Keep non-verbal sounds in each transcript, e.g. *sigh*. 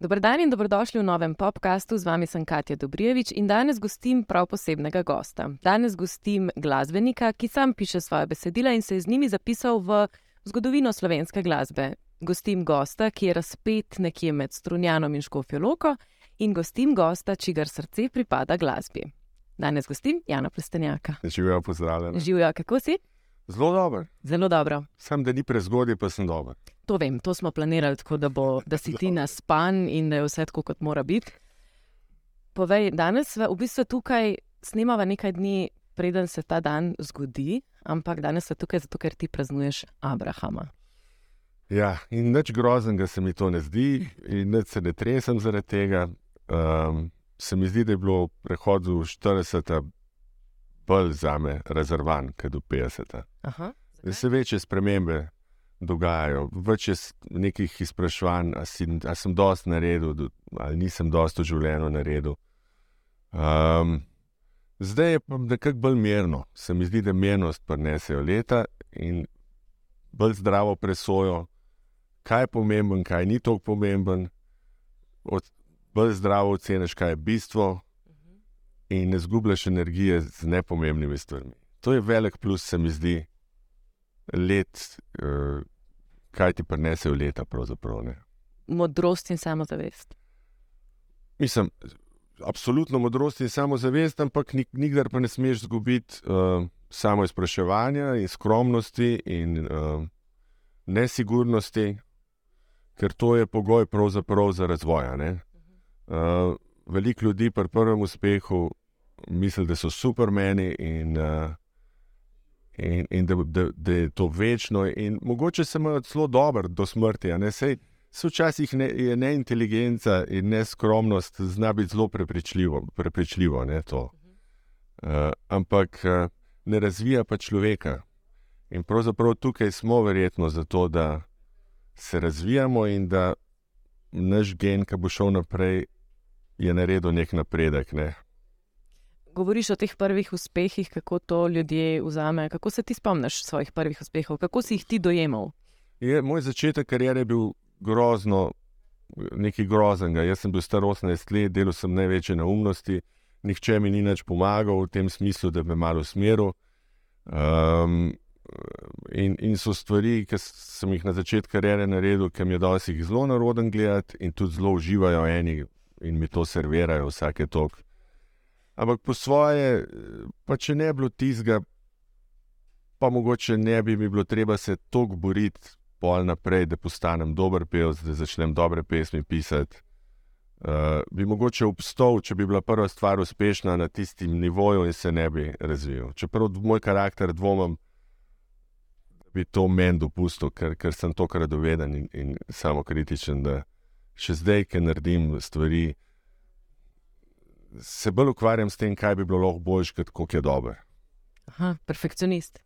Dobro dan in dobrodošli v novem podkastu. Z vami sem Katja Dobrijevič in danes gostim prav posebnega gosta. Danes gostim glasbenika, ki sam piše svoje besedila in se je z njimi zapisal v zgodovino slovenske glasbe. Gostim gosta, ki je razpet nekje med Strunjanom in Škofjoloko, in gostim gosta, čigar srce pripada glasbi. Danes gostim Jana Plestenjaka. Živijo, pozdravljeni. Živijo, kako si? Zelo dobro. Zelo dobro. Sam, da ni prezgodaj, pa sem dober. To vem, to smo planirali tako, da, bo, da si ti na span in da je vse tako, kot mora biti. Povej, danes v bistvu tukaj snemava nekaj dni, preden se ta dan zgodi, ampak danes smo tukaj zato, ker ti praznuješ Abrahama. Ja, in nič groznega se mi to ne zdi, in nič se ne tresem zaradi tega. Um, se mi zdi, da je bilo v prehodu 40. bolj za me rezervan, kot v 50. Aha, Da se večje spremembe dogajajo, več je nekih izpraševanj, ali sem dosti naredil, do- ali nisem dosti v življenju naredil. Um, zdaj je pa nekako bolj mirno, se mi zdi, da mirnost prinesejo leta in bolj zdravo presojo, kaj je pomemben, kaj ni tako pomemben. Od, bolj zdravo oceniš, kaj je bistvo, in ne zgubljaš energije z nepomembnimi stvarmi. To je velik plus, se mi zdi, let, uh, kaj ti prinesejo leta. Modrost in samozavest. Mislim, absolutno modrost in samozavest, ampak nik, nikdar pa ne smeš izgubiti uh, samo izpraševanja in skromnosti in uh, nesigurnosti, ker to je pogoj za razvoj. Uh, Veliko ljudi pri prvem uspehu misli, da so supermeni in, uh, in, in da, da, da je to večno, in mogoče se imajo celo dobro do smrti. Sej, se včasih ne, je neinteligenca in neskromnost zna biti zelo prepričljivo, prepričljivo ne, to. Uh, ampak uh, ne razvija pa človeka. In pravzaprav tukaj smo verjetno zato, da se razvijamo in da naš gen, ki bo šel naprej, je naredil nek napredek. Ne. Govoriš o teh prvih uspehih, kako to ljudje vzamejo. Kako se ti spomniš svojih prvih uspehov, kako si jih ti dojemal? Je, moj začetek kariere je bil grozno, nekaj groznega. Jaz sem bil star 18 let, delal sem največje neumnosti, nihče mi ni več pomagal v tem smislu, da bi me malo usmeril. Um, in, in so stvari, ki sem jih na začetku kariere naredil, ki mi je dosti zelo naroden gledati in tudi zelo uživajo eni in mi to servirajo vsake tok. Ampak po svoje, pa če ne bi bilo tizga, pa mogoče ne bi mi bilo treba se toliko boriti pol naprej, da postanem dober pevec, da začnem dobre pesmi pisati. Uh, bi mogoče obstal, če bi bila prva stvar uspešna na tistem nivoju in se ne bi razvil. Čeprav moj karakter dvomim, da bi to meni dopustil, ker, ker sem to radoveden in, in samokritičen, da še zdaj, ki naredim stvari, se bolj ukvarjam s tem, kaj bi bilo lahko boljše, kot koliko je dobro. Aha, perfekcionist.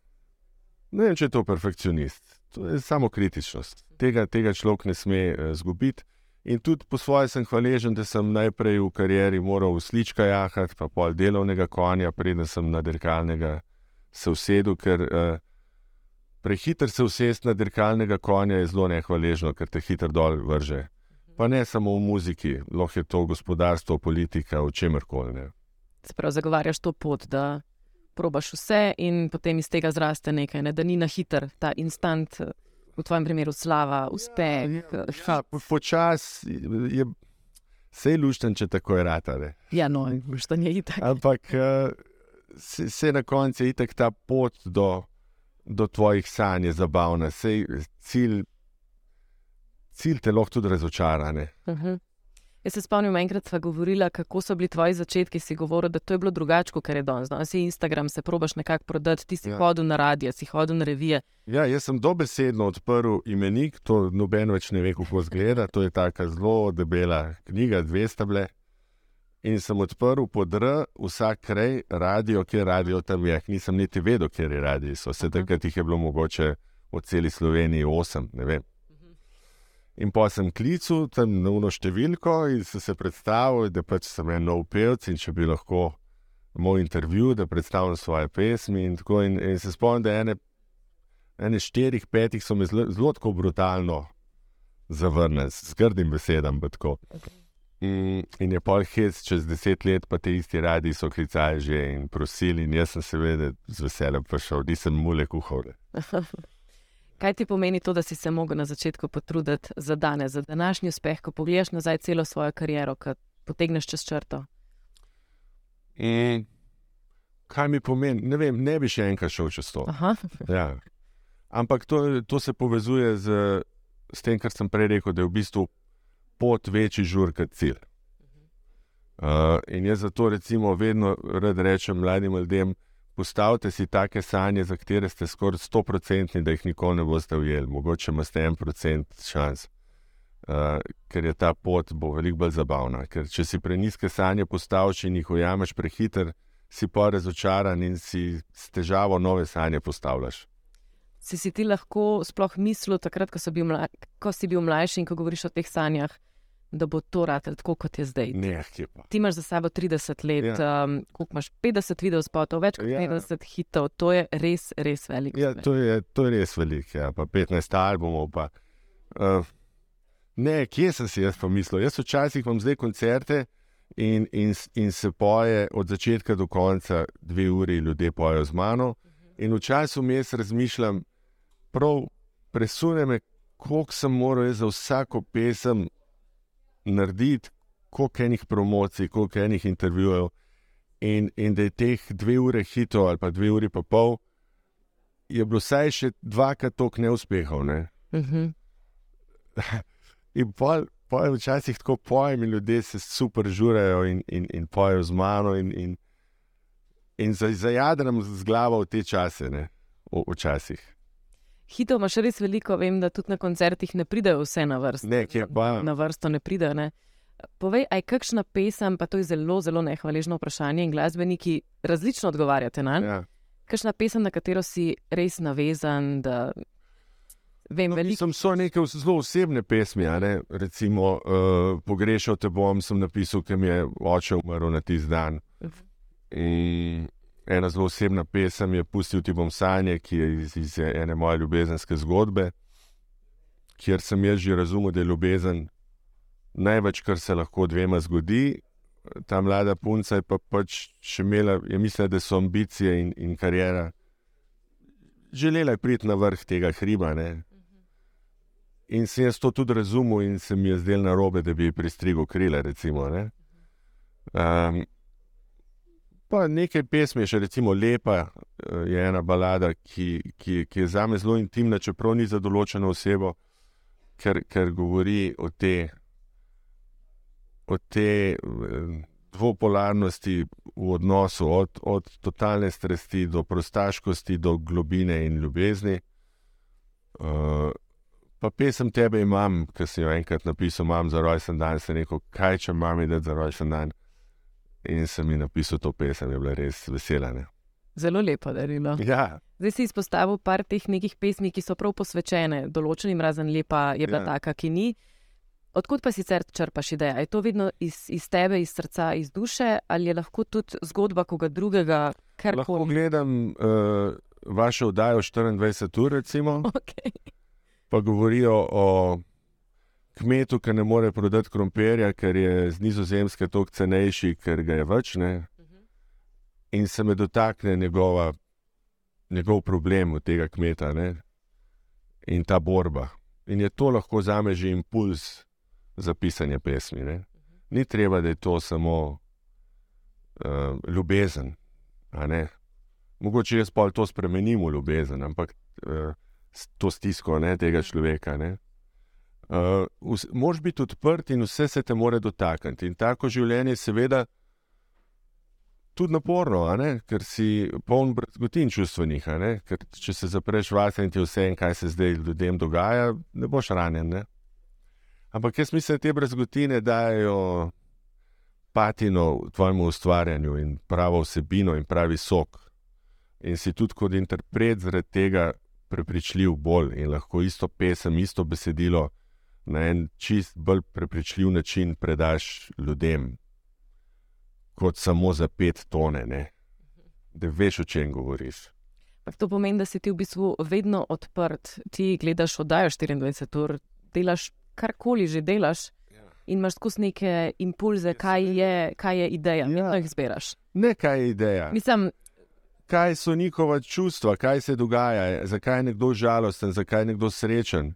Ne vem, če je to perfekcionist, to je samo kritičnost. Tega, tega človek ne sme izgubiti. In tudi po svoje sem hvaležen, da sem najprej v karieri moral v slička jahati, pa pol delovnega konja, preden sem na dirkalnega se usedel, ker uh, prehiter se usesti na dirkalnega konja je zelo nehvaležno, ker te hitro dol vrže. Pa ne samo v muziki, lahko je to gospodarstvo, politika, v čemer koli. Se pravi, zagovarjaš to pot, da probaš vse in potem iz tega zraste nekaj, ne? da ni na hiter ta instant, eh, v tvojem primeru slava, uspeh. Ja, Počasi je vse lušten, če tako je ratare. Ja, no, šta je itak. Ampak uh, se, se na koncu je itak ta pot do, do tvojih sanj je zabavna, sej cilj, cilj te lahko tudi razočarane. Uh -huh. Jaz se spomnim, enkrat sva govorila, kako so bili tvoji začetki. Si govoril, da to je bilo drugače, kot je danes. No, si Instagram, se probaš nekako prodati, ti si ja. Hodil na radio, si hodil na revije. Ja, jaz sem dobesedno odprl imenik, to noben več ne ve, kako izgleda. To je tako zelo debela knjiga, dve stable. In sem odprl pod R, vsak kraj, radio, kjer radio tam je. Nisem niti vedel, kje je radio. Se Aha. takrat jih je bilo mogoče v celi Sloveniji osem, ne vem. In pa sem klical tam na uno številko in sem se predstavil, da pač sem en nov pevec in če bi lahko moj intervju, da predstavim svoje pesmi. In, tako, in, in se spomnim, da ene, ene štirih, petih so me zelo, zelo tako brutalno zavrnili, z grdim besedam. In, in je pol hec, čez deset let, pa te isti radi so klicali že in prosili, in jaz sem seveda z veseljem prišel, nisem mule kuhal. *laughs* Kaj ti pomeni to, da si se mogel na začetku potruditi za danes, za današnji uspeh, ko pogledaš nazaj celo svojo kariero, ko potegneš čez črto? In kaj mi pomeni? Ne vem, ne bi še enkrat šel čez to. *laughs* Ja. Ampak to, to se povezuje z, z tem, kar sem prej rekel, da je v bistvu pot večji žur kot cilj. Uh, in jaz zato recimo vedno rad rečem mladim ljudem, postavite si take sanje, za katere ste skoraj 100-odstotni, da jih nikoli ne boste ujeli, mogoče imate en procent šans. Uh, ker je ta pot bo veliko bolj zabavna. Ker če si preniske sanje postaviš in jih ujameš prehiter, si pa razočaran in si s težavo nove sanje postavljaš. Si, si ti lahko sploh mislil, takrat, ko, bil mla, ko si bil mlajši in ko govoriš o teh sanjah, da bo to rad tako, kot je zdaj? Ne, Ti imaš za sabo 30 let, ja. um, koliko imaš 50 video spotov, več kot ja. 50 hitov, to je res, res veliko. Ja, to, je, to je res veliko, ja. pa 15 albumov. Pa, uh, ne, kje sem si jaz pomislil? Jaz včasih imam zdaj koncerte. In, in, in se poje od začetka do konca, dve uri ljudje pojejo z mano. In včasih mi jaz razmišljam, prav presune me, koliko sem moral za vsako pesem narediti, koliko enih promocij, koliko enih intervjujev. In, in da je teh dve ure hitro ali pa dve uri pa pol, je bilo vsaj še dvakrat toliko neuspehov. Ne? Uh *laughs* -huh. in pol, pol včasih tako pojem, in ljudje se super žurejo in, in, in pojejo z mano. In, in, in zajadram z glavo v te čase, ne? v, včasih. Hitro imaš res veliko, vem, da tudi na koncertih ne pridejo vse na vrsto. Ne, kje pa. Na vrsto ne pridejo. Ne? Povej, aj kakšna pesem, pa to je zelo, zelo nehvaležno vprašanje in glasbeniki različno odgovarjate na njo. Ja. Kakšna pesem, na katero si res navezan? Vem, no, veliko... So neke zelo osebne pesmi, recimo uh, Pogrešal te bom, sem napisal, ker mi je oče umrl na tisti dan. In ena zelo osebna pesem je Pustil ti bom sanje, ki je iz, iz ene moje ljubezenske zgodbe, kjer sem jaz že razumel, da je ljubezen največ, kar se lahko dvema zgodi. Ta mlada punca je pa pač še imela, je mislila, da so ambicije in, in karijera. Želela je priti na vrh tega hriba. Ne? In sem jaz to tudi razumel, in se mi je zdelo na robe, da bi pristrigel krila. Recimo, um, Pa nekaj pesmi, še recimo Lepa, eh, je ena balada, ki, ki, ki je za me zelo intimna, čeprav ni za določeno osebo, ker, ker govori o te, o te eh, dvopolarnosti v odnosu, od, od totalne strasti do prostaškosti, do globine in ljubezni. Uh, pa pesem tebe imam, ki sem jo enkrat napisal, imam za rojsten dan, se neko, kaj če imam, da za rojsten dan in sem jim napisal to pesem, je bila res vesela. Ne? Zelo lepo, da je bilo. Ja. Zdaj si izpostavil par teh nekih pesmi, ki so prav posvečene določenim, razen lepa je bila ja. taka, ki ni. Odkud pa sicer črpaš ideje? Je to vedno iz, iz tebe, iz srca, iz duše, ali je lahko tudi zgodba koga drugega? Lahko gledam uh, vašo oddajo 24 ur, recimo, *laughs* okay. pa govorijo o kmetu, ki ne more prodati krompirja, ker je z nizozemske toliko cenejši, ker ga je več. Ne? In se me dotakne njegova, njegov problem od tega kmeta ne? in ta borba. In je to lahko za me že impuls za pisanje pesmi. Ne? Ni treba, da je to samo uh, ljubezen. Mogoče jaz pa to spremenim v ljubezen, ampak uh, to stisko ne, tega človeka. Ne? Uh, Moš biti odprt in vse se te more dotakniti. In tako življenje je seveda tudi naporno, ker si poln brzgotin čustvenih. Ker če se zapreš vase in ti vse en, kaj se zdaj ljudem dogaja, ne boš ranjen. Ne? Ampak jaz mislim, da te brzgotine dajo patino v tvojem ustvarjanju in pravo vsebino in pravi sok. In si tudi kot interpret zaradi tega prepričljiv bolj in lahko isto pesem, isto besedilo na en čist bolj prepričljiv način predaš ljudem, kot samo za pet tone, ne? da veš, o čem govoriš. To pomeni, da si ti v bistvu vedno odprt. Ti gledaš oddajo 24 ur, delaš karkoli že delaš. Ja. In imaš skozi neke impulze, kaj je, kaj je ideja, ja. vedno jih zbiraš. Ne, kaj je ideja. Mislim, kaj so njihova čustva, kaj se dogaja, zakaj je nekdo žalosten, zakaj je nekdo srečen,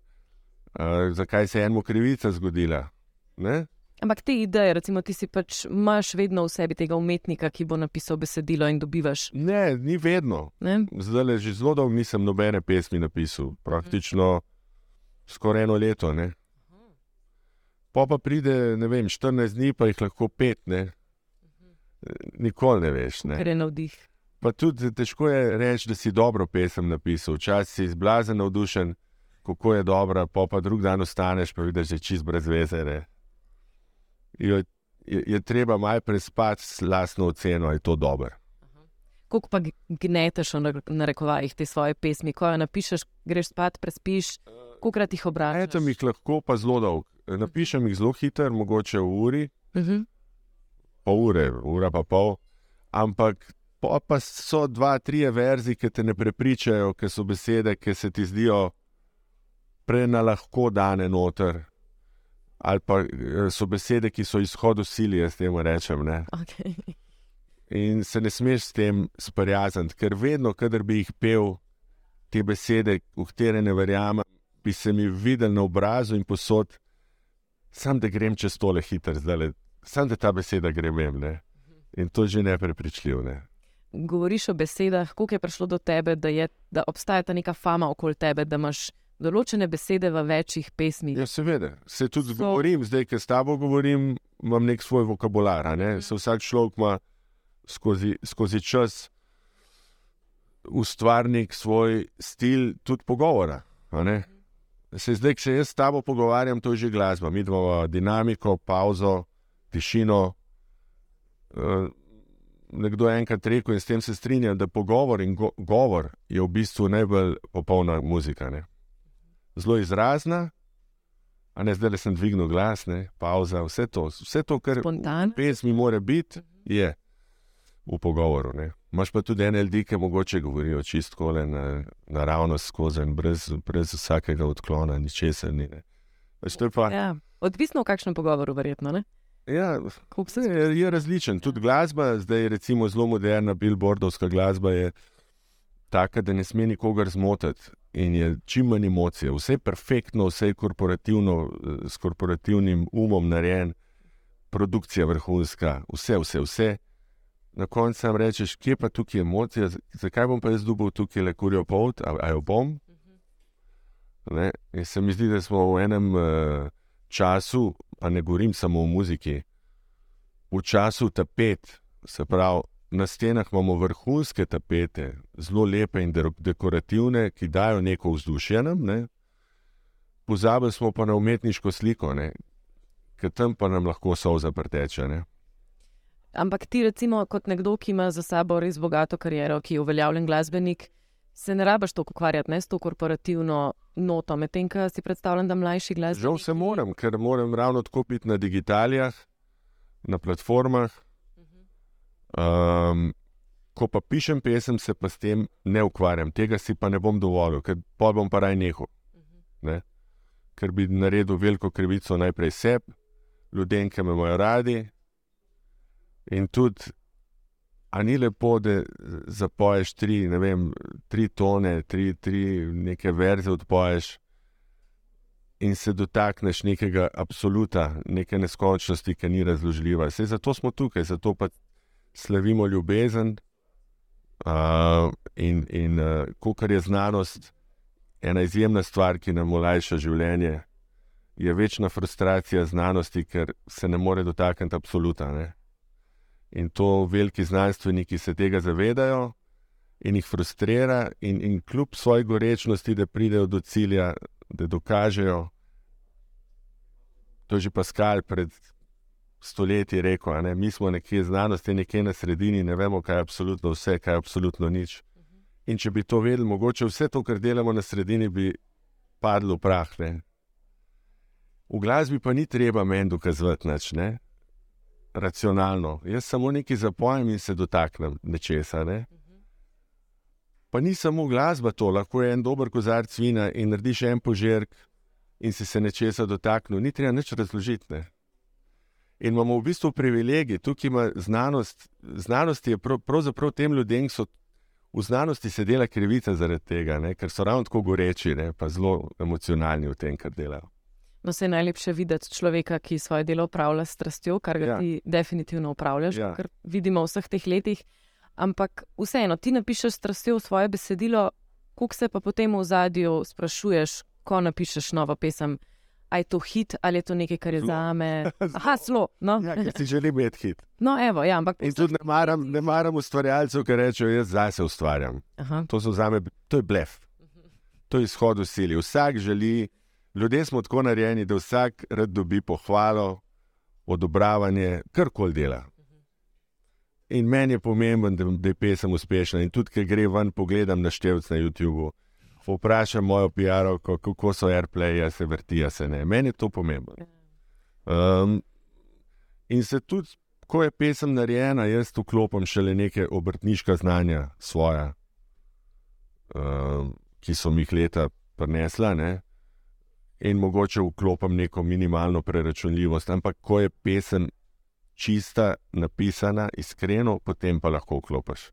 uh, zakaj se je enemu krivica zgodila. Ne? Ampak te ideje, recimo, ti si pač imaš vedno v sebi tega umetnika, ki bo napisal besedilo in dobivaš. Ne, ni vedno. Ne? Zdaj le že zelo dolgo nisem nobene pesmi napisal, praktično skoraj eno leto. Ne? Pa pa pride, ne vem, 14 dni, pa jih lahko pet, ne? nikoli ne veš. Ne? Ker je navdih. Pa tudi težko je reči, da si dobro pesem napisal. Včasih si izblazen, navdušen, kako je dobra, pa pa drug dan ostaneš, pa vidiš, da je čist brez veze. Je, je, je treba malo prespati s lastno oceno, da je to dobro. Kako pa gneteš na rekovajih te svoje pesmi, ko jo napišeš, greš spat, prespiš, koliko jih obračaš? Tam jih lahko pa zelo dolg. Napišem jih zelo hitro, mogoče v uri, uh mhm. -huh. pol ure, ura pa pol. Ampak pa so dva, tri verzije, ki te ne prepričajo, ki so besede, ki se ti zdijo prenalahko dane noter. Ali pa eh, so besede, ki so izhodu sili, jaz temu rečem. Okay. In se ne smeš s tem sprijazniti, ker vedno, kadar bi jih pel te besede, v katere ne verjamem, bi se mi videl na obrazu in posod, sam da grem čez tole hitro, zdaj, sam da ta beseda gre vem. Ne? In to je že neprepričljivo. Ne? govoriš o besedah, kako je prišlo do tebe, da, je, da obstaja ta neka fama okoli tebe, da imaš določene besede v večjih pesmih. Ja, seveda, se tudi so... govorim, zdaj, ker s tabo govorim, imam nek svoj vokabular. Ne? Se vsak človek ima skozi, skozi čas ustvarnik svoj stil, tudi pogovora. Se zdaj, če jaz s tabo pogovarjam, to je že glasba. Mi imamo dinamiko, pauzo, tišino. Uh, nekdo enkrat rekel in s tem se strinjam, da pogovor in go govor je v bistvu najbolj popolna muzika. Ne? Zelo izrazna, a ne zdaj, da sem dvignil glas, ne? pauza, vse to, vse to, kar v pesmi mora biti, je v pogovoru. Ne? Imáš pa tudi ene ljudi, ki mogoče govorijo čisto le na, naravno skozi in brez, brez vsakega odklona, ničesar ni. Pa... Ja, odvisno v kakšnem pogovoru, verjetno. Ne? Ja, je, je različen. Tudi glasba, zdaj je zelo moderna, billboardovska glasba je taka, da ne sme nikogar zmotiti in je čim manj emocije. Vse je perfektno, vse je korporativno, s korporativnim umom narejen, produkcija vrhunska, vse, vse, vse. Na koncu sam rečeš, kje pa tukaj je emocija, zakaj bom pa jaz dubov tukaj le kurijo pot, a jo bom. Ne? In se mi zdi, da smo v enem uh, času, pa ne govorim samo o muziki, v času tapet, se pravi, na stenah imamo vrhunske tapete, zelo lepe in dekorativne, ki dajo neko vzdušje nam, ne? pozabili smo pa na umetniško sliko, ker tam pa nam lahko soza preteče. Ne? Ampak ti, recimo, kot nekdo, ki ima za sabo res bogato kariero, ki je uveljavljen glasbenik, se ne rabiš toliko ukvarjati ne, s to korporativno noto, medtem ko si predstavljam, da mlajši glas. Žal se moram, ker moram ravno tako biti na digitalijah, na platformah. Um, ko pa pišem pesem, se pa s tem ne ukvarjam, tega si pa ne bom dovolil, ker pa bom pa raj nehal. Ne? Ker bi naredil veliko krivico najprej sebi, ljudem, ki me imajo radi. In tudi A ni lepo, da zapoješ tri, ne vem, tri tone, tri, tri neke verze odpoješ in se dotakneš nekega absoluta, neke neskončnosti, ki ni razložljiva. Vse zato smo tukaj, zato pa slavimo ljubezen uh, in, in uh, kar je znanost, ena izjemna stvar, ki nam olajša življenje, je večna frustracija znanosti, ker se ne more dotakniti absoluta. Ne? In to veliki znanstveniki se tega zavedajo in jih frustrira, in, in kljub svoji gorečnosti, da pridejo do cilja, da dokažejo. To je že Pascal pred stoletji rekel: ne, Mi smo nekje znanosti, nekje na sredini, ne vemo, kaj je absolutno vse, kaj je absolutno nič. In če bi to vedeli, mogoče vse to, kar delamo na sredini, bi padlo v prah. Ne. V glasbi pa ni treba meni dokazovati nič racionalno. Jaz samo nekaj zapojem in se dotaknem nečesa. Ne? Pa ni samo glasba to, lahko je en dober kozarc vina in narediš en požirk in si se nečesa dotaknil. Ni treba nič razložiti. Ne? In imamo v bistvu privilegij, tukaj ima znanost. Znanost je prav, pravzaprav tem ljudem, ki so v znanosti se dela krivica zaradi tega, ne? ker so ravno tako goreči, ne? pa zelo emocionalni v tem, kar delajo. No, se je najlepše videti človeka, ki svoje delo upravlja s strastjo, kar ga Ja. ti definitivno upravljaš, Ja. kar vidimo v vseh teh letih. Ampak vseeno, ti napišeš strastjo svoje besedilo, kuk se pa potem v zadju sprašuješ, ko napišeš novo pesem. A je to hit ali je to nekaj, kar je Zelo. za me? *laughs* Aha, zelo. No. Ja, ker si želim imeti hit. no, evo, ja, ampak. In tudi ne maram, ne maram ustvarjalcev, ki rečejo, jaz zdaj se ustvarjam. Aha. To me, to je blef. To je izhod v sili. Vsak želi, ljudje smo tako narejeni, da vsak rad dobi pohvalo, odobravanje, karkoli dela. In meni je pomembno, da, da je pesem uspešna. In tudi, ker gre ven, pogledam na števc na YouTubu, vprašam mojo PR-ovko, kako so airplaye, se vrtijo, se ne. Meni je to pomembno. Um, in se tudi, ko je pesem narejena, jaz vklopim šele neke obrtniška znanja svoja, um, ki so mi jih leta prinesla, ne? in mogoče vklopim neko minimalno preračunljivost. Ampak, ko je pesem čista, napisana, iskreno, potem pa lahko vklopiš.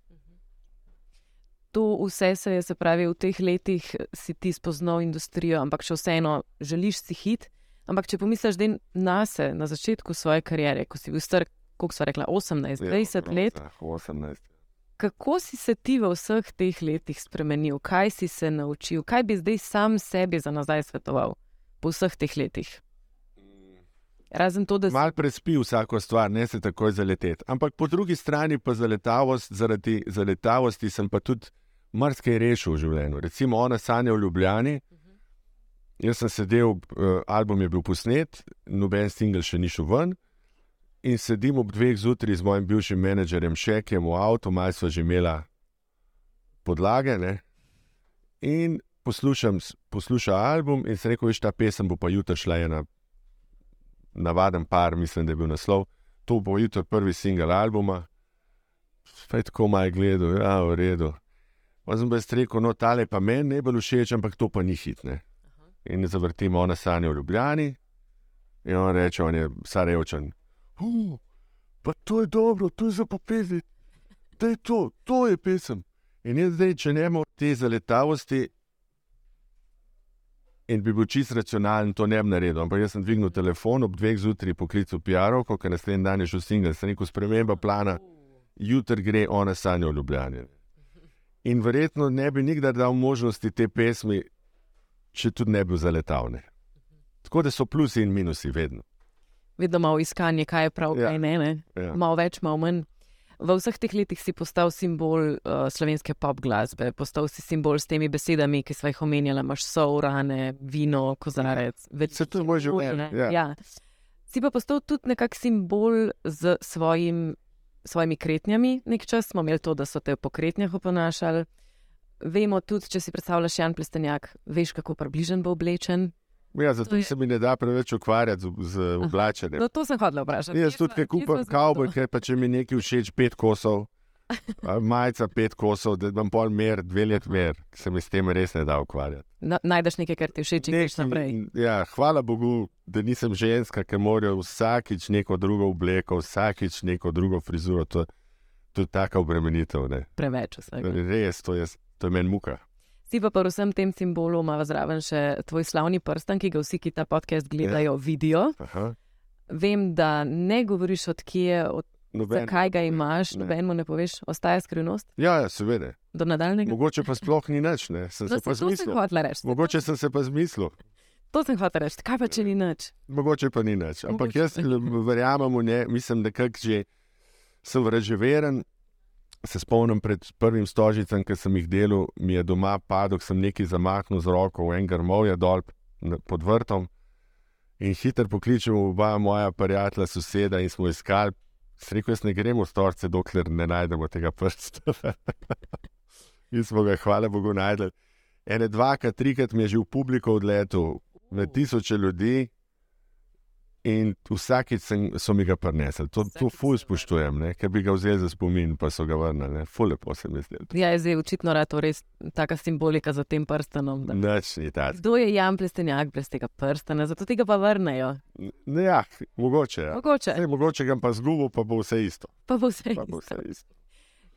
To vse se je, se pravi, v teh letih si ti spoznal industrijo, ampak še vseeno želiš si hit. Ampak če pomisliš da na sebe, na začetku svoje kariere, ko si bil star, koliko so rekla, 18, 20 let, Ja, 18. kako si se ti v vseh teh letih spremenil, kaj si se naučil, kaj bi zdaj sam sebi za nazaj svetoval po vseh teh letih? Razen to, da si Mal prespi vsako stvar, ne se takoj zaleteti. Ampak po drugi strani pa zaletavost, zaradi zaletavosti sem pa tudi marsikaj rešil v življenju. Recimo, ona sanja v Ljubljani. Jaz sem sedel, uh, album je bil posnet, noben singel še ni šel ven. In sedim ob dveh zjutraj z mojim bivšim menedžerjem Šekem v avtu, malo sva že imela podlage. Ne? In poslušam, s- posluša album in se rekel, veš, ta pesem bo pa jutri šla ena navaden par, mislim, da je bil naslov. To bo jutri prvi singel albuma. Spet tako maj gledal, ja, v redu. Pa sem brez rekel, no, tale pa meni ne bo všeč, ampak to pa ni hitne. In zavrtimo ona sanja v Ljubljani. In on reče, on je Sarajevčan. Uh, pa to je dobro, to je za popezi. Da je to, to je pesem. In jaz zdaj, če ne imamo te zaletavosti, in bi bil čist racionalen, to ne bi naredil. Ampak jaz sem dvignil telefon ob dveh zjutraj poklical PR-ovko, ker naslednji dan je šel singel, sem rekel, sprememba plana, jutri gre ona sanja v Ljubljani. In verjetno ne bi nikdar dal možnosti te pesmi, če tudi ne bi bil zaletavne. Tako da so plusi in minusi vedno. vedno malo iskanje, kaj je prav, Ja. kaj ne. ne? Ja. Malo več, malo manj. V vseh teh letih si postal simbol uh, slovenske pop glasbe, postal si simbol s temi besedami, ki smo jih omenjali, imaš so, rane, vino, kozarec. Saj to je moj življenje, Ne? ja. Ja. Si pa postal tudi nekak simbol z svojim, svojimi kretnjami. Nek čas smo imeli to, da so te po kretnjah oponašali. Vemo tudi, če si predstavljaš Jan Plestenjak, veš, kako približen bo oblečen. Ja, To zato je- se mi ne da preveč ukvarjati z, z oblačenjem. No, to sem hodila vprašati. Jaz tudi, ki sva se to- kavbojke, pa če mi nekaj všeč, pet kosov, *laughs* majica pet kosov, da imam pol mer, dve let mer, se mi s tem res ne da ukvarjati. Na, najdeš nekaj, kar ti všeč in greš naprej. Ja, hvala Bogu, da nisem ženska, ki morajo vsakič neko drugo obleko, vsakič neko drugo frizuro. To, to je taka obremenitev. Ne. Preveč vsega. Res, to je, to je meni muka. Si pa po vsem tem simbolu ima zraven še tvoj slavni prsten, ki ga vsi, ki ta podcast gledajo, vidijo. Aha. Vem, da ne govoriš odkje, od, Noben, zakaj ga imaš, ne. nobenemu ne poveš, ostaja skrivnost Ja, ja, seveda. do nadaljnega. Mogoče pa sploh ni nič, ne. sem No, se pa to sem zmislil. hotela reči. Mogoče sem se pa zmislil. To sem hotela reči. Kaj pa če ni nič? Mogoče pa ni nič. Ampak Mogoče jaz *laughs* verjamem v ne, mislim, da kak že sem razživeren. Se spomnim pred prvim stožicem, ki sem jih delal, mi je doma padel, sem nekaj zamahnil z roko v en grmovje dol na- pod vrtom. In hiter pokličem oba moja prijatelja, soseda in smo iskali. Sem rekel, jaz ne gremo v storce, dokler ne najdemo tega prsta. *laughs* in smo ga, hvala Bogu, najdel. Ene dvakrat, trikrat mi je že v publiko odletel, na tisoče ljudi, In vsakeč sem- so mi ga prinesli. To, to ful spoštujem, ne? ker bi ga vzeli za spomin, pa so ga vrnili. ne. Ful lepo se mi zdi. Ja, je zdaj očitno rad to res taka simbolika za tem prstanom. da- Nič ni tako. Kdo je Jan Plestenjak brez tega prstana, zato tega pa vrnejo. Ne, ja, mogoče. Ja. Mogoče, Sej, mogoče ga pa zgubil, pa bo vse isto. pa bo vse. Pa bo isto. vse isto.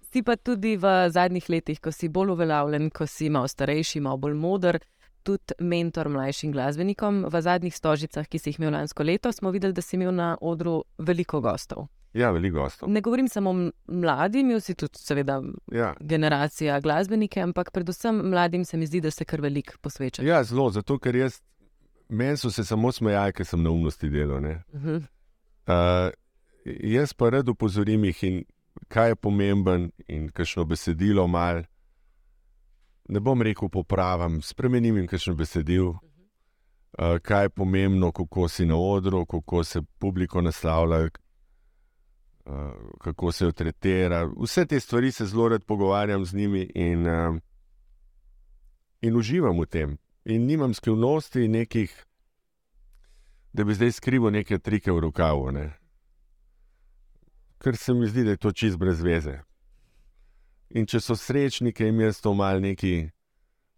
Si pa tudi v zadnjih letih, ko si bolj uveljavljen, ko si malo starejši, malo bolj moder, tudi mentor mlajšim glasbenikom. V zadnjih stožicah, ki si jih imel lansko leto, smo videli, da si imel na odru veliko gostov. Ja, veliko gostov. Ne govorim samo o mladim, imel si tudi, seveda, Ja. generacija glasbenike, ampak predvsem mladim se mi zdi, da se kar veliko posveča. ja, zelo, zato ker jaz, meni so se samo smejali, ker sem na umnosti delal. ne. Mhm. Uh, jaz pa rad upozorim jih, in kaj je pomemben, in kakšno besedilo mal. Ne bom rekel popravim, spremenim jim kakšno besedilo, uh, kaj je pomembno, kako si na odru, kako se publiko naslavlja, uh, kako se jo tretira. Vse te stvari se zelo rad pogovarjam z njimi in, uh, in uživam v tem. In nimam skrivnosti nekih, da bi zdaj skrival neke trike v rokavu. Ne? Ker se mi zdi, da je to čist brez veze. In če so srečni, ki jim jaz to mal neki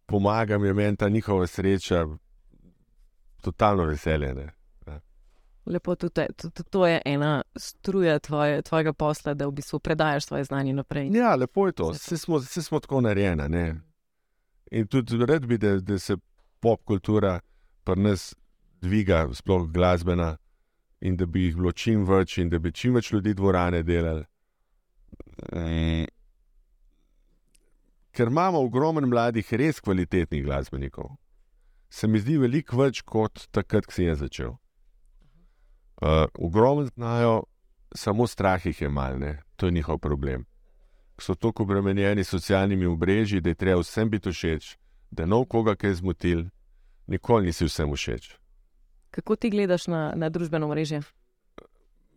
pomagam, je meni ta njihova sreča totalno veselje. Ne? Lepo, tudi, tudi to je ena struja tvoje, tvojega posla, da v bistvu predajaš svoje znanje naprej. Ja, lepo je to, vse smo, vse smo tako narejeni. ne. In tudi rad bi, da, da se pop kultura pri nas dviga, sploh glasbena, in da bi jih bilo čim več, in da bi čim več ljudi dvorane delali. Ker imamo ogromno mladih, res kvalitetnih glasbenikov, se mi zdi veliko več kot takrat, ko sem jaz začel. Uh, ogromno znajo, samo strah jih je mal, ne? to je njihov problem so tako obremenjeni s socialnimi mreži, da je treba vsem biti všeč, da je nov koga kaj zmotil, nikoli nisi vsem všeč. Kako ti gledaš na, na družbeno mrežje?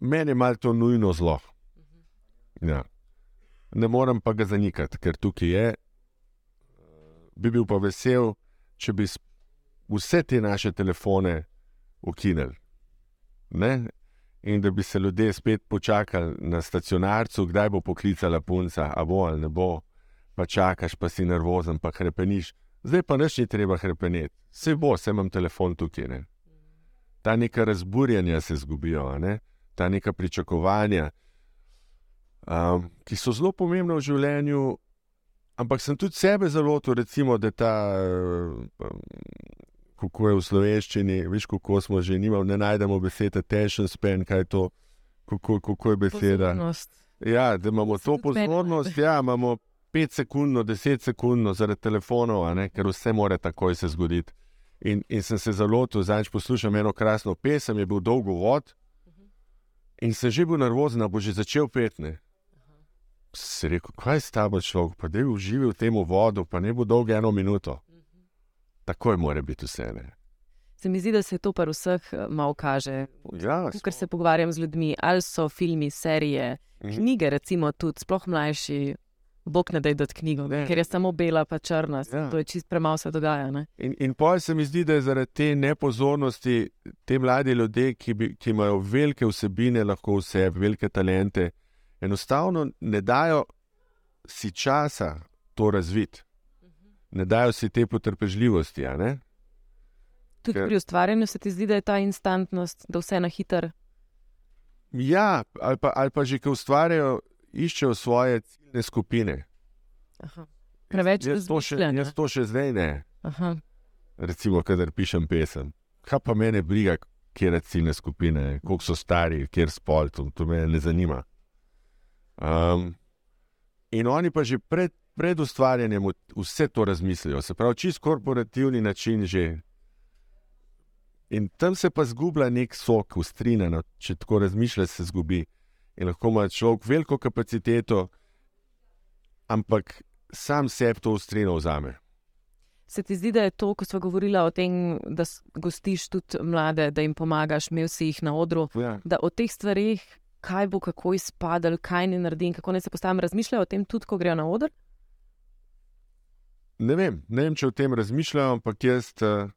Meni je malo to nujno zlo. Ja. Ne morem pa ga zanikati, ker tukaj je. Bi bil pa vesel, če bi vse te naše telefone ukinili. Ne? In da bi se ljudje spet počakali na stacionarcu, kdaj bo poklicala punca, a bo ali ne bo, pa čakaš, pa si nervozen, pa krepeniš. Zdaj pa nič ni treba krepeneti, vse bo, vse imam telefon tukaj. Ne? Ta neka razburjanja se zgubijo, ne? ta neka pričakovanja, um, ki so zelo pomembna v življenju. Ampak sem tudi sebe zelo to, recimo, da ta, um, kako je v slovenščini, veš, kako smo že imeli, ne najdemo besede attention span, kaj je to, kako, kako je beseda. Pozornost. Ja, da imamo to pozornost, ja, imamo 5 sekund, 10 sekund zaradi telefonov, ne, ker vse more takoj se zgoditi. In, in sem se zelo to, zdaj poslušam eno krasno pesem, je bil dolgo vod in sem že bil nervozen, bo že začel petne. Se rekel, kaj je s tabo človek, pa da je užival v tem vodu, pa ne bo dolgo eno minuto. Takoj mora biti vse. Ne? Se mi zdi, da se to pri vseh eh, malo kaže. Ja, Ker se pogovarjam z ljudmi, ali so filmi, serije, Mhm. knjige, recimo tudi, sploh mlajši. Bog ne da je knjigo, Ne. ker je samo bela, pa črna. Ja. To je čist premalo se dogaja. Ne? In, in pol se mi zdi, da je zaradi te nepozornosti te mladi ljudje, ki, bi, ki imajo velike vsebine, lahko vse, velike talente, enostavno ne dajo si časa to razviti, ne dajo si te potrpežljivosti. Tudi Ker- pri ustvarjanju se ti zdi, da je ta instantnost, da vse na hiter. Ja, ali pa, ali pa že, ki ustvarjajo, iščejo svoje ciljne skupine. Aha. Preveč jaz to, še, jaz to še zdaj ne, Aha. recimo, kadar pišem pesem. Kaj pa mene briga, kje je ciljne skupine, koliko so stari, kjer spol, to, to me ne zanima. Um, in oni pa že pred, pred ustvarjanjem vse to razmislijo, se pravi, čist korporativni način že. In tam se pa zgublja nek sok, ustrinjeno, če tako razmišljaš, se zgubi. In lahko ima človek veliko kapaciteto, ampak sam sebi to ustrino vzame. Se ti zdi, da je to, ko smo govorili o tem, da gostiš tudi mlade, da jim pomagaš, imel si jih na odru, Ja. da o teh stvarih, kaj bo kako izpadalo, kaj ne naredim, kako naj se postavim, razmišljajo o tem tudi, ko grejo na oder? Ne vem, ne vem, če o tem razmišljam, ampak jaz, uh,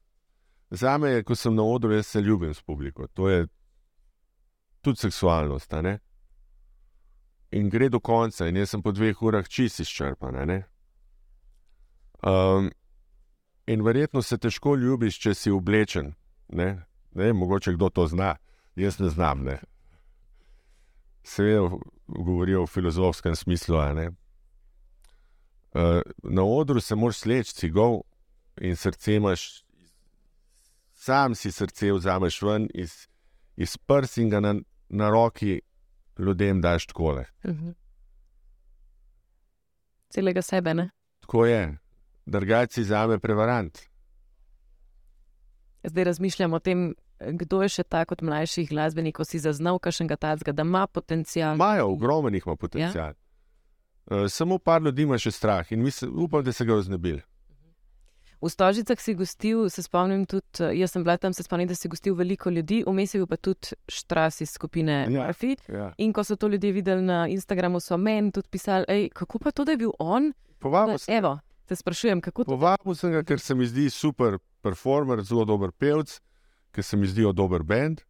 za me, ko sem na odru, jaz se ljubim s publiko. To je tudi seksualnost. ne. In gre do konca, in jaz sem po dveh urah čist izčrpan. ne. Um, in verjetno se težko ljubiš, če si oblečen. Ne? Ne mogoče kdo to zna, jaz ne znam. Ne? Seveda govorijo v filozofskem smislu. Uh, na odru se moraš sleči cigov in srce imaš, sam si srce vzameš ven iz, iz prst in ga na, na roki ljudem daš takole. Mhm. Celega sebe, ne? Tako je, drugače si zame prevarant. Zdaj razmišljam o tem, kdo je še ta kot mlajših glasbenikov, si zaznal kakšnega tacga, da ima potencial. Imajo, ogromno jih ima potencial. Ja? Uh, samo par ljudi ima še strah in mislim, upam, da se ga oznebili. V Stožicah si gostil, se spomnim tudi, jaz sem bila tam, se spomnim, da si gostil veliko ljudi, vmes je bil pa tudi štras iz skupine Ja, Murphy. Ja. In ko so to ljudje videli na Instagramu, so meni tudi pisali, kako pa to, da je bil on? Povabil sem, Evo, te sprašujem, kako to. povabil sem ga, ker se mi zdi super performer, zelo dober pevec, ker se mi zdijo dober bend.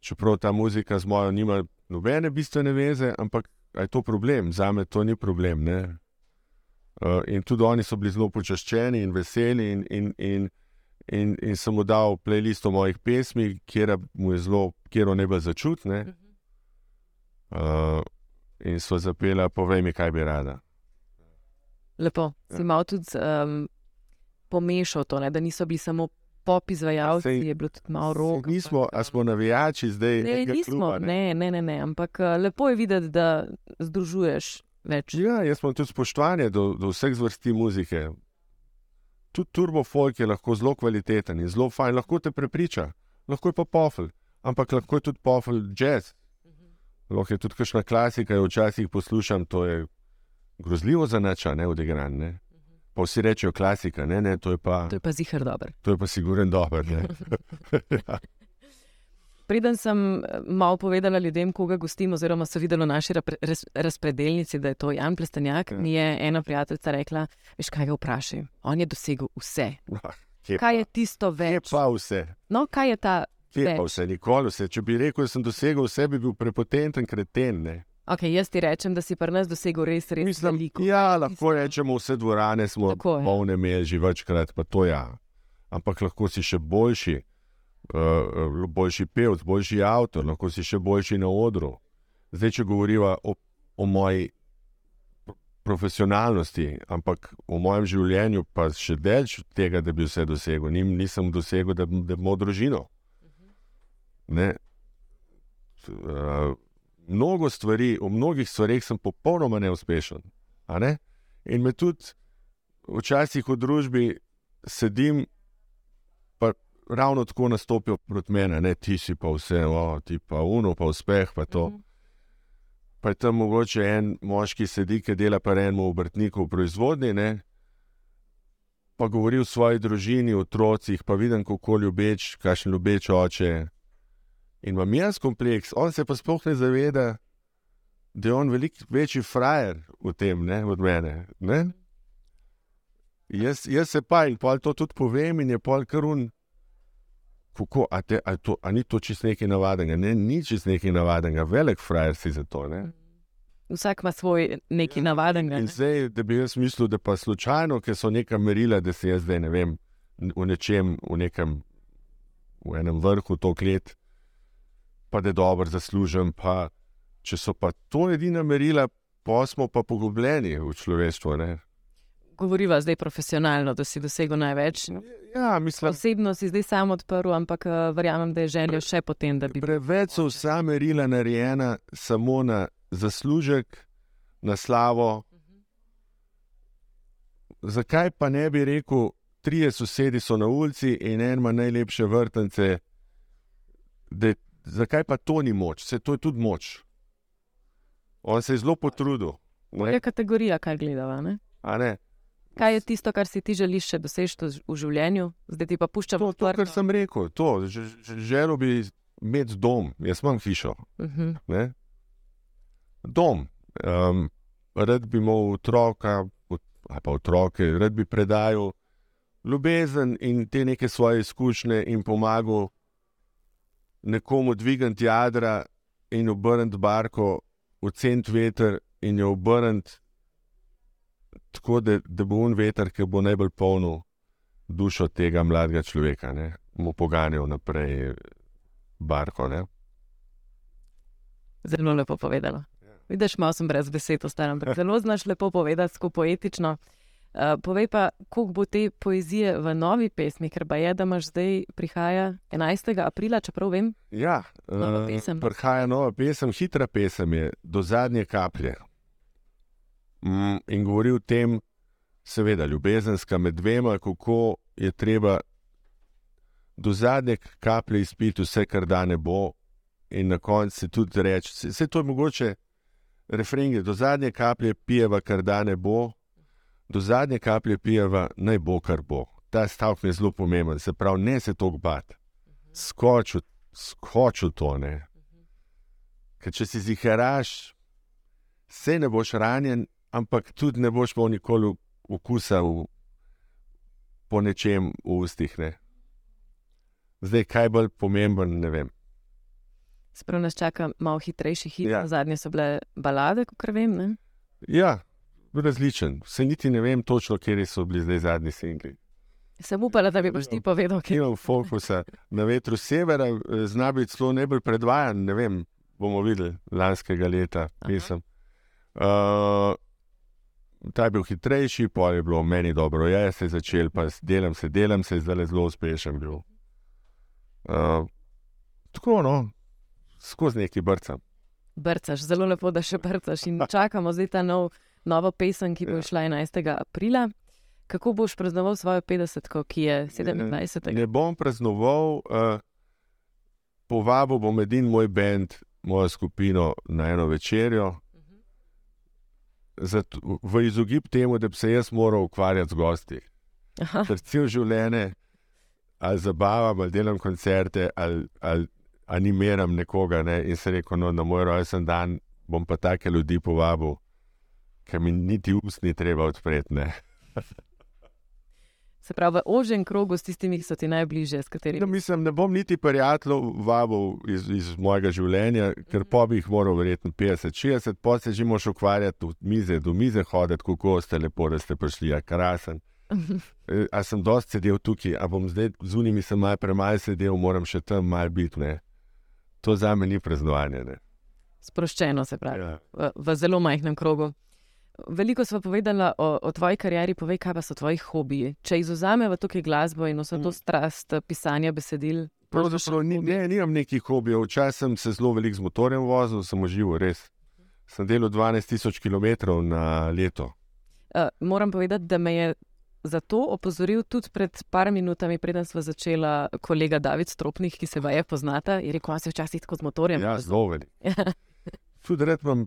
Čeprav ta muzika z mojo nima nobene bistvene veze, ampak je to problem? Za me to ni problem. Ne? Uh, in tudi oni so bili zelo počaščeni in veseli, in, in, in, in, in sem mu dal playlist mojih pesmi, kjer mu je zelo, kjer ne bo začutne. Uh, in so zapela, povej mi, kaj bi rada. Lepo, si Ja. malo tudi um, pomešal to, ne? da niso bili samo pop izvajalci, Sej- je bilo tudi malo rok. Saj Nismo, a smo navijači zdaj? Ne, nismo, kluba, ne, ne, ne, ne, ampak uh, lepo je videti, da združuješ več. Ja, jaz imam tudi spoštovanje do, do vseh zvrsti muzike. Tudi turbo folk je lahko zelo kvaliteten in zelo fajn, lahko te prepriča, lahko je pa pofel, ampak lahko je tudi pofel jazz. Lahko je tudi kakšna klasika, jo včasih poslušam, to je grozljivo za nača, ne odigran. Ne? Pa vsi rečejo klasika, ne, ne, to je pa, To je pa zihar dober. to je pa siguren dober. *laughs* ja. Preden sem eh, malo povedala ljudem, koga gostim, oziroma so videli v naši raz, razpredelnici, da je to Jan Plestenjak, Ja. mi je ena prijateljica rekla: Veš, kaj ga vprašaj? On je dosegel vse. *laughs* Kaj je pa- tisto kje več? pa vse? No, kaj je ta več? vse, nikoli vse. Če bi rekel, da sem dosegel vse, bi bil prepotenten kreten. Ne? Okay, jaz ti rečem, da si pri nas dosegel res, res Mislim, veliko. ja, lahko rečemo, vse dvorane smo Tako polne imeli že večkrat, pa to ja. Ampak lahko si še boljši, uh, boljši pevec, boljši avtor, lahko si še boljši na odru. Zdaj, če govoriva o, o moji pro- profesionalnosti, ampak v mojem življenju pa še od tega, da bi vse dosegel. Nim, nisem dosegel, da, da imamo družino. Ne. Uh, mnogo stvari, v mnogih stvareh sem popolnoma neuspešen. Ne? In me tudi včasih v družbi sedim, pa ravno tako nastopijo proti meni, ne ti si pa vse, o, ti pa uno, pa uspeh, pa to. Mhm. Pa je tam mogoče en moški sedi, ki dela pa enemu obrtniku v proizvodnji, ne? pa govori o svoji družini, o otrocih, pa vidim, kako ljubeč, kakšen ljubeč oče. je. In imam jaz kompleks, on se pa sploh ne zaveda, da je on veliko večji frajer v tem, ne, od mene. Ne? Jaz, jaz se pa in pol to tudi povem, in je pol karun. Kako, a, te, a, to, a ni to čist nekaj navadnega? Ne, ni čist nekaj navadnega, velik frajer si za to. Ne? Vsak ima svoj neki navaden. In zdaj, da bi jaz mislil, da pa slučajno, ker so neka merila, da se jaz zdaj ne vem, v nečem, v nekem, v enem vrhu to klet, pa da je dobro zaslužen. Pa, če so pa to edina merila, pa smo pa pogubljeni v človeštvu. Ne? Govoriva zdaj profesionalno, da si dosegel največ. Ja, mislim, Osebno si zdaj sam odprl, ampak uh, verjamem, da je želja še potem, da bi. preveč so vsa merila narejena samo na zaslužek, na slavo. Zakaj pa ne bi rekel, trije sosedi so na ulici in en ima najlepše vrtance? Da, zakaj pa to ni moč? Se to je tudi moč. On se je zelo potrudil. Ne? Je kategorija, kaj gledava. Ne? A ne? Kaj je tisto, kar si ti želiš še doseči v življenju, zdaj ti pa puščam To, to, kar sem rekel, to, želel bi imeti dom, jaz imam hišo. Uh -huh. ne? Dom. Um, rad bi imel otroka, ot- ali pa otroke, rad bi predajal ljubezen in te neke svoje izkušnje in pomagal nekomu dvigati jadra in obrniti barko v cent veter in jo obrniti tako, da, da bo un veter, ki bo najbolj polnil dušo tega mladega človeka, ne? mu poganjal naprej barko. Ne? Zelo lepo povedano. Ja. Vidiš, malo sem brez besed, ostanem, zelo znaš lepo povedati, tako poetično. Uh, povej pa, koliko bo te poezije v novi pesmi, ker pa je, da imaš zdaj prihaja 11. aprila, čeprav vem. Ja, Nova eh, pesem. prihaja nova pesem, hitra pesem je do zadnje kaplje. Mm, in govori o tem, seveda, ljubezenska med dvema, kako je treba do zadnje kaplje izpiti vse, kar da ne bo, in na koncu se tudi reči, vse to je mogoče, refrenge, do zadnje kaplje pijeva, kar da ne bo, do zadnje kaplje pijeva, naj bo, kar bo. Ta stavek je zelo pomemben, se pravi, ne se toliko bati, skoči v to. Ne? Ker če si ziharaš, se ne boš ranjen, ampak tudi ne boš imel nikoli okusa v, po nečem v ustih. Ne? Zdaj, kaj bolj pomemben, ne vem. Sprav nas čaka malo hitrejši hit. Ja. Zadnje so bile balade, kot vem. Ne? Ja, različen. Se niti ne vem točno, kje so bili zdaj zadnji singli. Sem upala, da bi boš ti povedal, kaj Nimam fokusa na vetru severa, eh, zna biti celo najbolj predvajan. Ne vem, bomo videli lanskega leta, pesem. Uh, ta je bil hitrejši, pa je bilo meni dobro, ja, se je začel, pa delam se, delam se, zdaj zelo uspešen bil. Uh, tako, no, skozi neki brcam. brcaš. Zelo lepo, da še brcaš. In čakamo zdaj ta nov, novo pesem, ki bo Ja. šla 11. aprila. Kako boš praznoval svojo 50, ki je 27. Ne bom praznoval, uh, povabil bom edin moj bend, mojo skupino na eno večerjo. Zato, v izogib temu, da bi se jaz moral ukvarjati z gosti. Aha, Ker cel življenje ali zabavam, ali delam koncerte, ali, ali animiram nekoga. Ne? In se rekel, no, na moj rojsten dan bom pa take ljudi povabil, ki mi niti ust ni treba odpreti. Se pravi, v ožjem krogu s tistimi, ki so ti najbližje, s katerimi No, mislim, ne bom niti prijateljev vabil iz, iz mojega življenja, ker pa bi jih moral verjetno 50-60, pa se že moš ukvarjati od mize do mize, hoditi, kako ste lepo, da ste prišli, a krasen. *laughs* E, A sem dosti sedel tukaj, a bom zdaj z unimi sem malo premaj sedel, moram še tam malo biti. Ne. To za me ni praznovanje. Ne. sproščeno, se pravi, Ja. v, v zelo majhnem krogu. Veliko smo povedali o, o tvoji karieri, povej, kaj pa so tvoji hobiji. Če izuzamemo tukaj glasbo in vso to strast pisanja besedil, Pravzaprav ni, ne, nimam nekih hobijev. Včasih sem se zelo veliko z motorjem vozil, sem užival, res. Sem delal 12.000 km na leto. Uh, moram povedati, da me je zato opozoril tudi pred par minutami, preden smo začela, kolega David Stropnik, ki se vaje poznata, je rekel, da se včasih tako z motorjem. Ja, vozil." zelo veliko. *laughs* Tudi red imam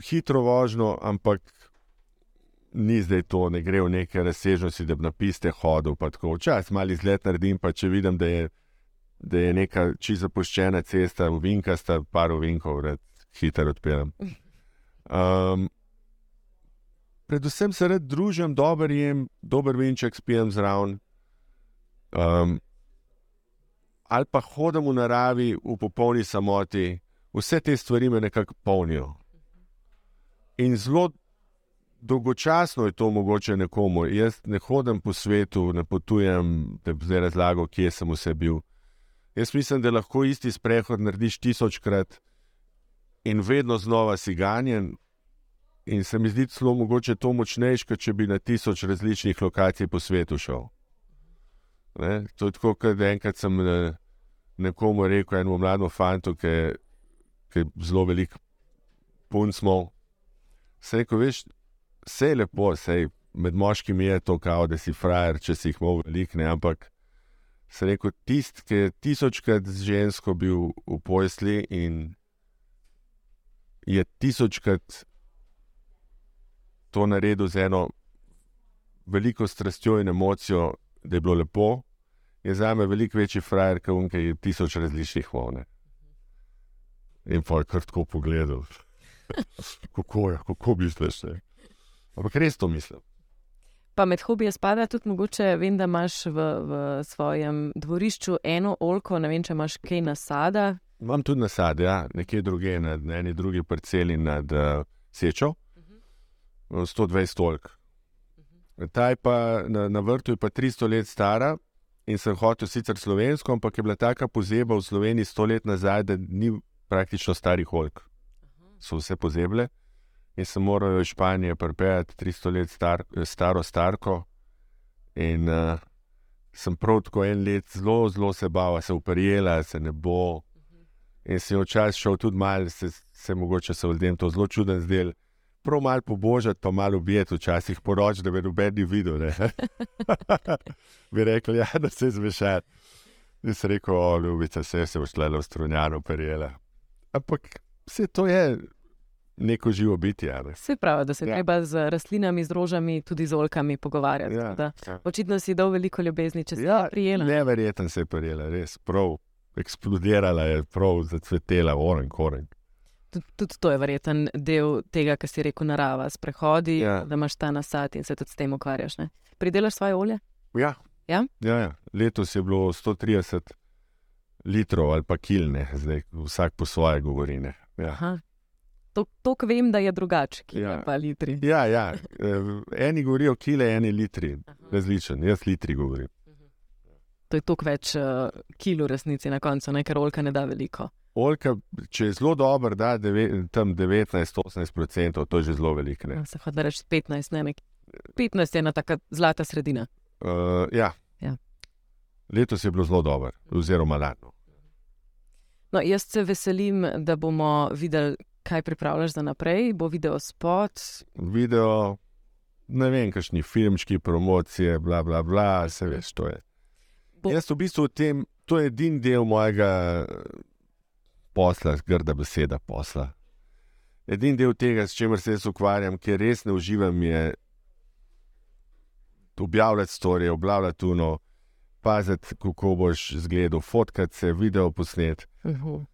hitro vožnjo, ampak ni zdaj to, ne gre v neke razsežnosti, da bi na piste hodil. Včasih malo izlet naredim, pa če vidim, da je, da je neka čisto zapuščena cesta, uvinkasta, par uvinkov, red hitro odpeljem. Um, predvsem se rad družim, dober jem, dober vinček spijem zraven. Um, ali pa hodim v naravi, v popolni samoti, vse te stvari me nekako polnijo. In zelo dolgočasno je to mogoče nekomu. Jaz ne hodim po svetu, ne potujem, da bi zdaj razlagal, kje sem vse bil. Jaz mislim, da lahko isti sprehod narediš tisočkrat in vedno znova si ganjen. In se mi zdi celo mogoče to močnejše, kot če bi na tisoč različnih lokacij po svetu šel. Ne? To je tako, kot enkrat sem eh, nekomu rekel, enemu mlademu fantu, ki je- zelo velik punc. Se rekel, veš, vse je lepo, sej, med moškimi je to kao, da si frajer, če si jih imel velik, ne, ampak se rekel, tisti, ki je tisočkrat z žensko bil v posli in je tisočkrat to naredil z eno veliko strastjo in emocijo, da je bilo lepo, je za me veliko večji frajer, kot je tisoč različnih volne. In pa je kar tako pogledal. Kako kako misliš? Ne? Ampak res to mislim. Pa med hobije spada tudi mogoče, vem, da imaš v, v svojem dvorišču eno olko, ne vem, če imaš kaj nasada. Imam tudi nasad, ja, nekje druge, na na eni drugi parceli nad uh, Sečo, uh, 120 tolk. Ta je pa na, na vrtu je pa 300 let stara in sem hotel sicer slovensko, ampak je bila taka pozeba v Sloveniji 100 let nazaj, da ni praktično starih holk. So vse pozeble in sem moral iz Španije pripeljati 300 let star, staro starko. In uh, sem prav tako en let zelo, zelo se bal, se uprijela, se ne bo. In sem včasih šel tudi malo, se, se mogoče so ljudem to zelo čuden zdel. Prav malo pobožati, pa malo ubijati, včasih poroč, da bi noben videl. *laughs* bi rekel, ja, da se zmešati. In sem rekel, o, ljubica, se je šla v strunjano perijela. Ampak vse to je neko živo bitje. ne. Se pravi, da se Ja. treba z rastlinami, z rožami, tudi z olkami pogovarjati. Ja, da. ja. Očitno si dal veliko ljubezni, če si Ja, prijela. Neverjeten se je prijela, res prav. Eksplodirala je, prav zacvetela, oren koren. Tud, tudi to je verjeten del tega, kar si rekel, narava, sprehodi, Ja. da imaš ta nasad in se tudi s tem ukvarjaš. Ne? Pridelaš svoje olje? Ja. Ja? Ja, ja. Letos je bilo 130 litrov ali pa kilne, zdaj vsak po svoje govori. Ja. Aha. To, to vem, da je drugače, ki Ja. pa litri. Ja, ja. eh, eni govorijo kile, eni litri, različen, jaz litri govorim. To je toliko več uh, kil v resnici na koncu, ne? ker olka ne da veliko. Oljka, če je zelo dober, da deve, tam 19-18%, to je že zelo veliko. ne. Ja, Se hoče reči 15, ne nek. 15 je ena taka zlata sredina. Uh, ja. Ja. Letos je bilo zelo dobro, oziroma lani. No, jaz se veselim, da bomo videli, kaj pripravljaš za naprej. Bo video spot. Video, ne vem, kakšni filmčki, promocije, bla, bla, bla, se veš, to je. Bo- Jaz v bistvu v tem, to je edini del mojega posla, grda beseda posla. Edini del tega, s čimer se jaz ukvarjam, ker res ne uživam, je objavljati storije, objavljati tuno, paziti, kako boš zgledal, fotkati se, video posnet. Uh -huh.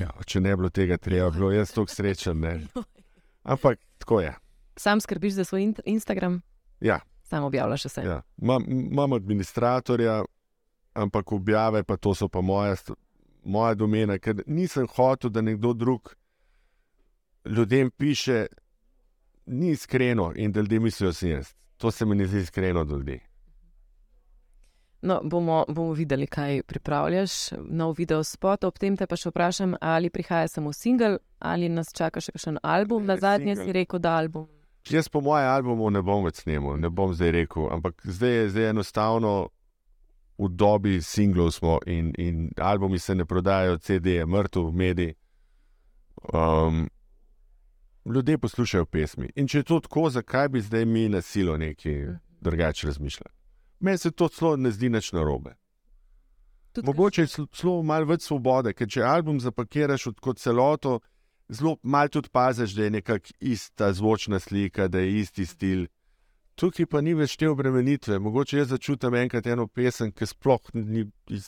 Ja, če ne bi bilo tega, treba bi bilo jaz tako srečen. Ne. *laughs* Ampak tako je. Sam skrbiš za svoj in Instagram? Ja. Sam objavljaš vse. Ja. Imam, imam administratorja, ampak objave pa to so pa moja, moja domena, ker nisem hotel, da nekdo drug ljudem piše, ni iskreno in da ljudje mislijo, da sem jaz. To se mi ne zdi iskreno do ljudi. No, bomo, bomo videli, kaj pripravljaš, nov video spot. Ob tem te pa še vprašam, ali prihaja samo singel, ali nas čaka še kakšen album. Na zadnje Singel. si rekel, da album. Jaz po mojem albumu ne bom več snemal, ne bom zdaj rekel, ampak zdaj je zdaj enostavno v dobi singlov smo in, in albumi se ne prodajajo, CD je mrtev, mediji. Um, ljudje poslušajo pesmi. In če je to tako, zakaj bi zdaj mi na silo nekaj drugače razmišljali? Meni se to celo ne zdi nič narobe. Tudi Mogoče je celo- celo malo več svobode, ker če album zapakiraš kot celoto, zelo malo tudi paziš, da je nekako ista zvočna slika, da je isti stil. Tukaj pa ni več te obremenitve. Mogoče jaz začutim enkrat eno pesem, ki sploh ni,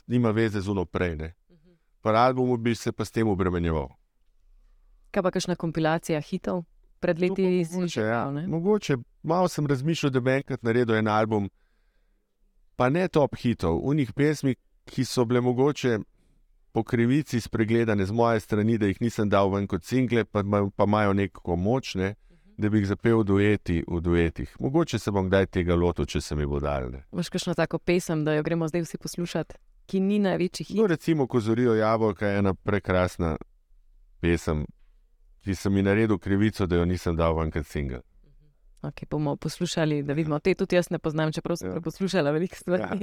nima veze z unoprej. Pri albumu bi se pa s tem obremenjeval. Kaj pa kakšna kompilacija hitov? Pred leti si Mogoče, že ja. Mogoče malo sem razmišljal, da bi enkrat naredil en album, pa ne top hitov, unih pesmi, ki so bile mogoče po krivici spregledane z moje strani, da jih nisem dal ven kot single, pa, pa imajo neko moč, ne, da bi jih zapel v, dueti, v duetih. Mogoče se bom kdaj tega lotil, če se mi bo daljne. Imaš kakšno tako pesem, da jo gremo zdaj vsi poslušati, ki ni največji hit? No, recimo, ko zorijo jabolka, je ena prekrasna pesem, ki sem mi naredil krivico, da jo nisem dal ven kot single. Okay, bomo poslušali, da vidimo. Te tudi jaz ne poznam, čeprav sem Ja. poslušala veliko stvari. Ja.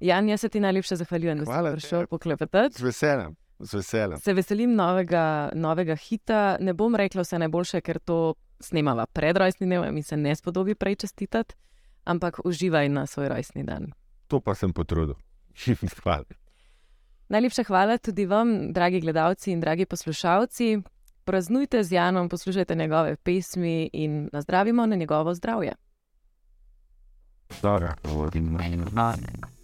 *laughs* Jan, jaz se ti najlepše zahvaljujem, da si Hvala prišel tebi. poklepetati. Z veseljem, z veseljem. Se veselim novega, novega hita. Ne bom rekla vse najboljše, ker to snemava pred rojstnim dnevom in se ne spodobi prej čestitati, ampak uživaj na svoj rojstni dan. To pa sem potrudil. *laughs* Hvala. Najlepša hvala tudi vam, dragi gledalci in dragi poslušalci. Praznujte z Janom, poslušajte njegove pesmi in nazdravimo na njegovo zdravje. Dobro. Or in my mind.